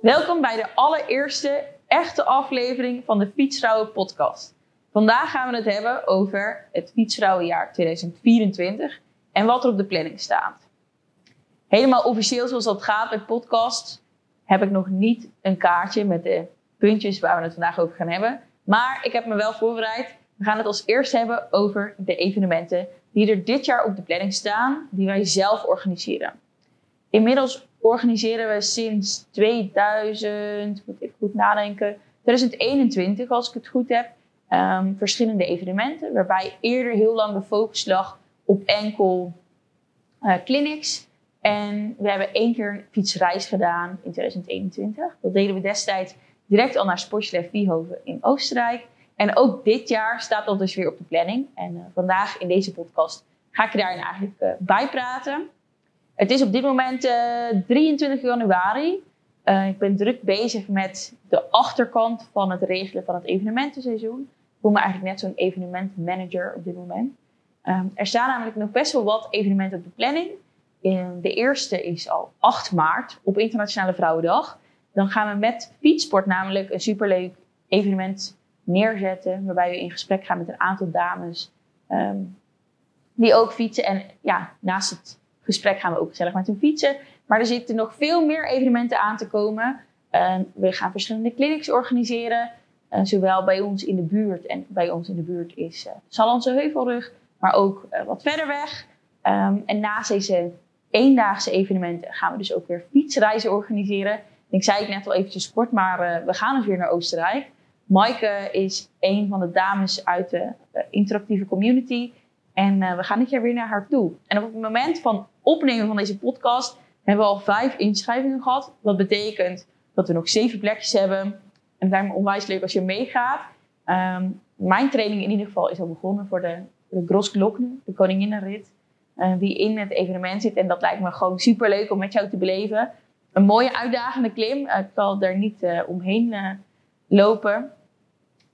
Welkom bij de allereerste echte aflevering van de Fietsvrouwen podcast. Vandaag gaan we het hebben over het Fietsvrouwenjaar 2024 en wat er op de planning staat. Helemaal officieel zoals dat gaat met podcast heb ik nog niet een kaartje met de puntjes waar we het vandaag over gaan hebben. Maar ik heb me wel voorbereid. We gaan het als eerst hebben over de evenementen die er dit jaar op de planning staan, die wij zelf organiseren. Inmiddels organiseren we sinds 2000, moet ik goed nadenken, 2021 als ik het goed heb, um, verschillende evenementen. Waarbij eerder heel lang de focus lag op enkel uh, clinics. En we hebben één keer een fietsreis gedaan in 2021. Dat deden we destijds direct al naar Sportschlef Wiehoven in Oostenrijk. En ook dit jaar staat dat dus weer op de planning. En uh, vandaag in deze podcast ga ik je daarin eigenlijk uh, bij praten. Het is op dit moment uh, 23 januari. ik ben druk bezig met de achterkant van het regelen van het evenementenseizoen. Ik voel me eigenlijk net zo'n evenementmanager op dit moment. Um, er staan namelijk nog best wel wat evenementen op de planning. de eerste is al 8 maart op Internationale Vrouwendag. Dan gaan we met Fietsport namelijk een superleuk evenement neerzetten. Waarbij we in gesprek gaan met een aantal dames um, die ook fietsen. En ja, naast het gesprek gaan we ook gezellig met hen fietsen. Maar er zitten nog veel meer evenementen aan te komen. We gaan verschillende clinics organiseren. Uh, zowel bij ons in de buurt. En bij ons in de buurt is uh, Heuvelrug. Maar ook uh, wat verder weg. Um, en naast deze eendaagse evenementen gaan we dus ook weer fietsreizen organiseren. Ik zei het net al eventjes kort, maar we gaan dus weer naar Oostenrijk. Maaike is een van de dames uit de interactieve community. En uh, we gaan dit jaar weer naar haar toe. En op het moment van opnemen van deze podcast hebben we al vijf inschrijvingen gehad. Dat betekent dat we nog zeven plekjes hebben. En het lijkt me onwijs leuk als je meegaat. Um, mijn training in ieder geval is al begonnen voor de, de de Koninginnenrit. Uh, die in het evenement zit. En dat lijkt me gewoon super leuk om met jou te beleven. Een mooie uitdagende klim. Uh, ik zal er niet omheen lopen.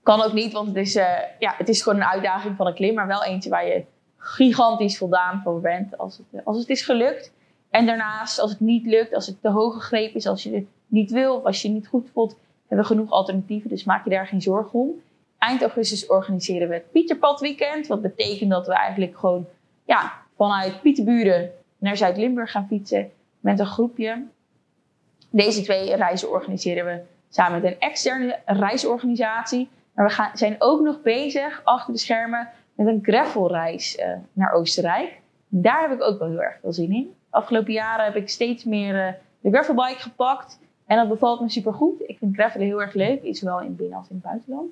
Kan ook niet, want het is, ja, het is gewoon een uitdaging van een klim, maar wel eentje waar je gigantisch voldaan voor bent als het, als het is gelukt. En daarnaast, als het niet lukt, als het te hoge greep is, als je het niet wil of als je het niet goed voelt, hebben we genoeg alternatieven, dus maak je daar geen zorgen om. Eind augustus organiseren we het Pieterpad Weekend, wat betekent dat we eigenlijk gewoon ja, vanuit Pieterburen naar Zuid-Limburg gaan fietsen met een groepje. Deze twee reizen organiseren we samen met een externe reisorganisatie. Maar we gaan, zijn ook nog bezig achter de schermen met een gravelreis uh, naar Oostenrijk. Daar heb ik ook wel heel erg veel zin in. Afgelopen jaren heb ik steeds meer uh, de gravelbike gepakt. En dat bevalt me super goed. Ik vind gravelen heel erg leuk, zowel in binnen- als in het buitenland.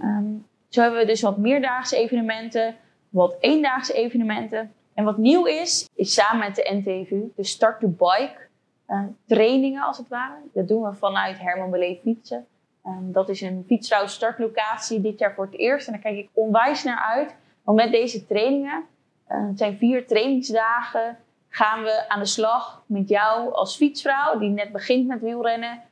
Um, zo hebben we dus wat meerdaagse evenementen, wat eendaagse evenementen. En wat nieuw is, is samen met de NTVU, de Start to Bike uh, trainingen als het ware. Dat doen we vanuit Herman Beleef Fietsen. Um, dat is een fietsrouw startlocatie dit jaar voor het eerst. En daar kijk ik onwijs naar uit. Want met deze trainingen, uh, het zijn vier trainingsdagen, gaan we aan de slag met jou als fietsvrouw die net begint met wielrennen.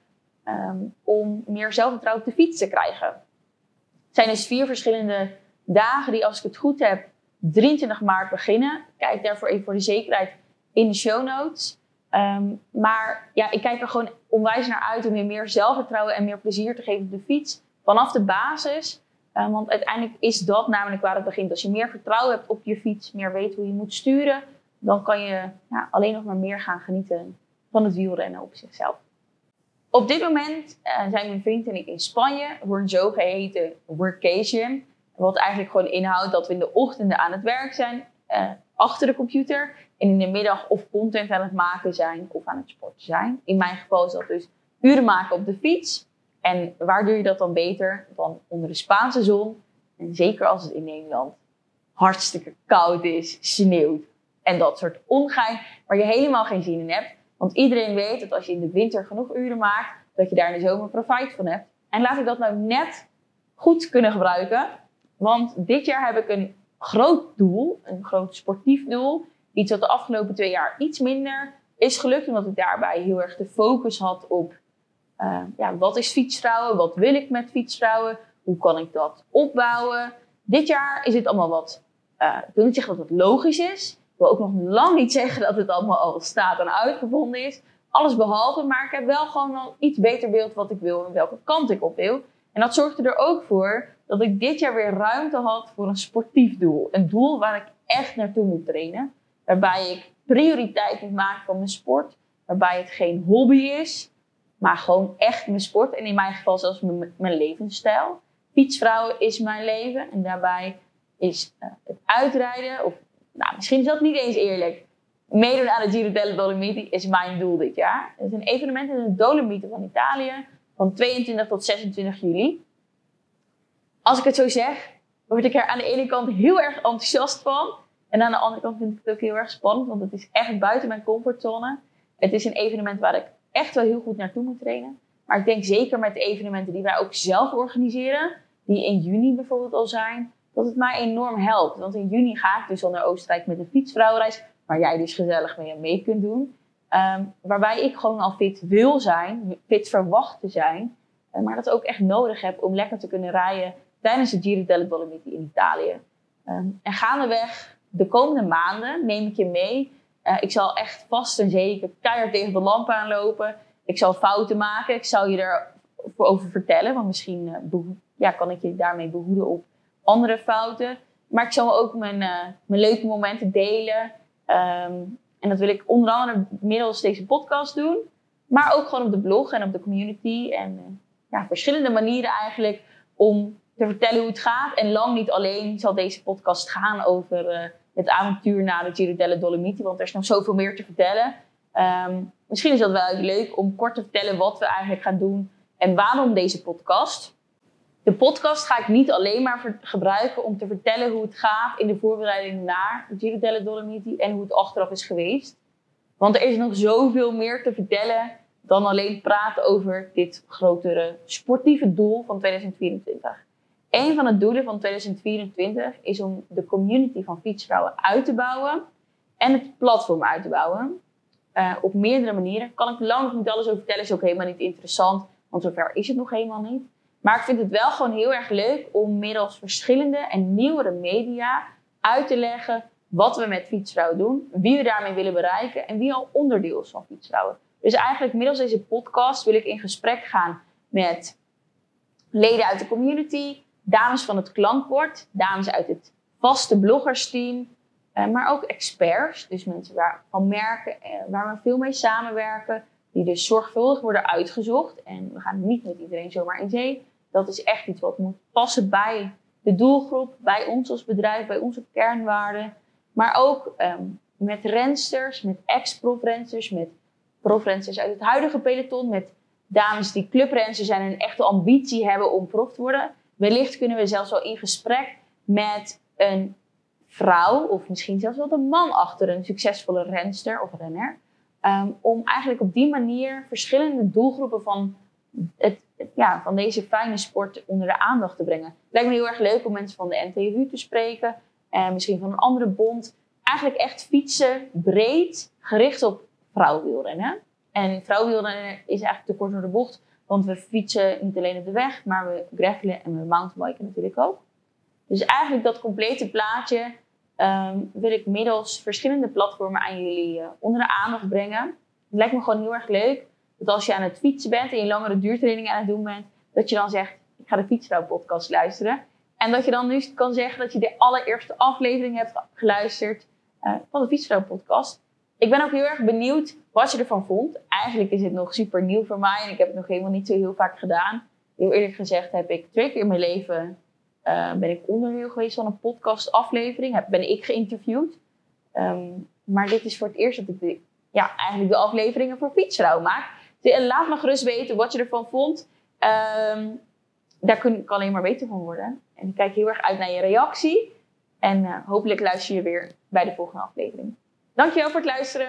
Um, om meer zelfvertrouwen op de fiets te krijgen. Het zijn dus vier verschillende dagen die, als ik het goed heb, 23 maart beginnen. Kijk daarvoor even voor de zekerheid in de show notes. Um, maar ja, ik kijk er gewoon onwijs naar uit om je meer zelfvertrouwen en meer plezier te geven op de fiets. Vanaf de basis. Um, want uiteindelijk is dat namelijk waar het begint. Als je meer vertrouwen hebt op je fiets, meer weet hoe je moet sturen, dan kan je ja, alleen nog maar meer gaan genieten van het wielrennen op zichzelf. Op dit moment uh, zijn mijn vriend en ik in Spanje voor een zogeheten workation. Wat eigenlijk gewoon inhoudt dat we in de ochtenden aan het werk zijn, uh, achter de computer. En in de middag of content aan het maken zijn of aan het sporten zijn. In mijn geval is dat dus uren maken op de fiets. En waar doe je dat dan beter dan onder de Spaanse zon? En zeker als het in Nederland hartstikke koud is, sneeuwt en dat soort ongein waar je helemaal geen zin in hebt. Want iedereen weet dat als je in de winter genoeg uren maakt, dat je daar in de zomer profijt van hebt. En laat ik dat nou net goed kunnen gebruiken. Want dit jaar heb ik een groot doel, een groot sportief doel. Iets wat de afgelopen twee jaar iets minder is gelukt, omdat ik daarbij heel erg de focus had op uh, ja, wat is fietsvrouwen, wat wil ik met fietsvrouwen, hoe kan ik dat opbouwen. Dit jaar is het allemaal wat, uh, ik wil niet zeggen dat het logisch is, ik wil ook nog lang niet zeggen dat het allemaal al staat en uitgevonden is. alles behalve, maar ik heb wel gewoon al iets beter beeld wat ik wil en welke kant ik op wil. En dat zorgde er ook voor dat ik dit jaar weer ruimte had voor een sportief doel. Een doel waar ik echt naartoe moet trainen. Waarbij ik prioriteit moet maken van mijn sport. Waarbij het geen hobby is, maar gewoon echt mijn sport. En in mijn geval zelfs mijn, levensstijl. Fietsvrouwen is mijn leven. En daarbij is uh, het uitrijden, of nou, misschien is dat niet eens eerlijk. Meedoen aan de Giro delle Dolomiti is mijn doel dit jaar. Het is een evenement in de Dolomieten van Italië van 22 tot 26 juli. Als ik het zo zeg, word ik er aan de ene kant heel erg enthousiast van. En aan de andere kant vind ik het ook heel erg spannend, want het is echt buiten mijn comfortzone. Het is een evenement waar ik echt wel heel goed naartoe moet trainen. Maar ik denk zeker met de evenementen die wij ook zelf organiseren, die in juni bijvoorbeeld al zijn, dat het mij enorm helpt. Want in juni ga ik dus al naar Oostenrijk met de fietsvrouwenreis, waar jij dus gezellig mee mee kunt doen. Um, waarbij ik gewoon al fit wil zijn, fit verwacht te zijn. Uh, maar dat ook echt nodig heb om lekker te kunnen rijden tijdens de Giro delle Dolomiti in Italië. Um, en gaandeweg de komende maanden neem ik je mee. Uh, ik zal echt vast en zeker keihard tegen de lamp aanlopen. Ik zal fouten maken. Ik zal je erover over vertellen. Want misschien uh, ja, kan ik je daarmee behoeden op andere fouten. Maar ik zal ook mijn, mijn leuke momenten delen. Um, en dat wil ik onder andere middels deze podcast doen. Maar ook gewoon op de blog en op de community. En uh, ja, verschillende manieren eigenlijk om te vertellen hoe het gaat. En lang niet alleen zal deze podcast gaan over uh, het avontuur na de Giro delle Dolomiti. Want er is nog zoveel meer te vertellen. Um, misschien is dat wel leuk om kort te vertellen wat we eigenlijk gaan doen. En waarom deze podcast. De podcast ga ik niet alleen maar gebruiken om te vertellen hoe het gaat in de voorbereiding naar Giro delle Dolomiti en hoe het achteraf is geweest. Want er is nog zoveel meer te vertellen dan alleen praten over dit grotere sportieve doel van 2024. Een van de doelen van 2024 is om de community van fietsvrouwen uit te bouwen en het platform uit te bouwen. Uh, op meerdere manieren. Kan ik lang nog niet alles over vertellen, is ook helemaal niet interessant, want zover is het nog helemaal niet. Maar ik vind het wel gewoon heel erg leuk om middels verschillende en nieuwere media uit te leggen wat we met fietsvrouwen doen, wie we daarmee willen bereiken en wie al onderdeel is van fietsvrouwen. Dus eigenlijk middels deze podcast wil ik in gesprek gaan met leden uit de community, dames van het klankbord, dames uit het vaste bloggersteam, eh, maar ook experts, dus mensen waar, van merken eh, waar we veel mee samenwerken, die dus zorgvuldig worden uitgezocht. En we gaan niet met iedereen zomaar in zee. Dat is echt iets wat moet passen bij de doelgroep, bij ons als bedrijf, bij onze kernwaarden. Maar ook um, met rensters, met ex-profrensters, met profrensters uit het huidige peloton, met dames die clubrensters zijn en een echte ambitie hebben om prof te worden. Wellicht kunnen we zelfs wel in gesprek met een vrouw, of misschien zelfs wel een man achter een succesvolle renster of renner. Um, om eigenlijk op die manier verschillende doelgroepen van het ja, van deze fijne sport onder de aandacht te brengen. Lijkt me heel erg leuk om mensen van de NTU te spreken. En misschien van een andere bond. Eigenlijk echt fietsen breed, gericht op vrouwenwielrennen. En vrouwenwielrennen is eigenlijk te kort door de bocht. Want we fietsen niet alleen op de weg, maar we gravelen en we mountainbiken natuurlijk ook. Dus eigenlijk dat complete plaatje um, wil ik middels verschillende platformen aan jullie uh, onder de aandacht brengen. Het lijkt me gewoon heel erg leuk dat als je aan het fietsen bent en je langere duurtraining aan het doen bent, dat je dan zegt, ik ga de Fietsvrouw podcast luisteren. En dat je dan nu kan zeggen dat je de allereerste aflevering hebt geluisterd uh, van de Fietsvrouw podcast. Ik ben ook heel erg benieuwd wat je ervan vond. Eigenlijk is het nog super nieuw voor mij en ik heb het nog helemaal niet zo heel vaak gedaan. Heel eerlijk gezegd heb ik twee keer in mijn leven uh, ben ik onderdeel geweest van een podcast aflevering. Heb, ben ik geïnterviewd. Um, maar dit is voor het eerst dat ik ja, eigenlijk de afleveringen voor Fietsvrouw maak. En laat me gerust weten wat je ervan vond. Ehm, daar kun ik alleen maar beter van worden. En ik kijk heel erg uit naar je reactie. En eh, hopelijk luister je weer bij de volgende aflevering. Dankjewel voor het luisteren.